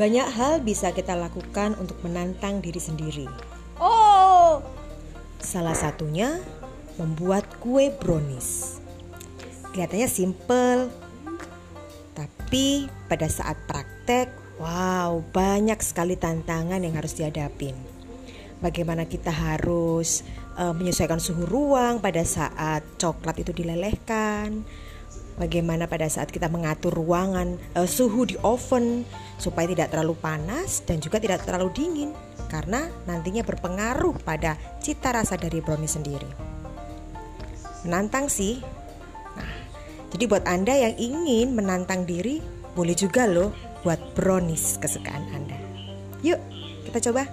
Banyak hal bisa kita lakukan untuk menantang diri sendiri. Oh, Salah satunya membuat kue brownies. Kelihatannya simple, tapi pada saat praktek, wow, banyak sekali tantangan yang harus dihadapin. Bagaimana kita harus eh, menyesuaikan suhu ruang pada saat coklat itu dilelehkan, bagaimana pada saat kita mengatur ruangan eh, suhu di oven supaya tidak terlalu panas dan juga tidak terlalu dingin karena nantinya berpengaruh pada cita rasa dari brownie sendiri. Menantang sih. Nah, jadi buat Anda yang ingin menantang diri, boleh juga loh buat brownies kesukaan Anda. Yuk, kita coba.